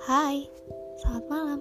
Hai, selamat malam.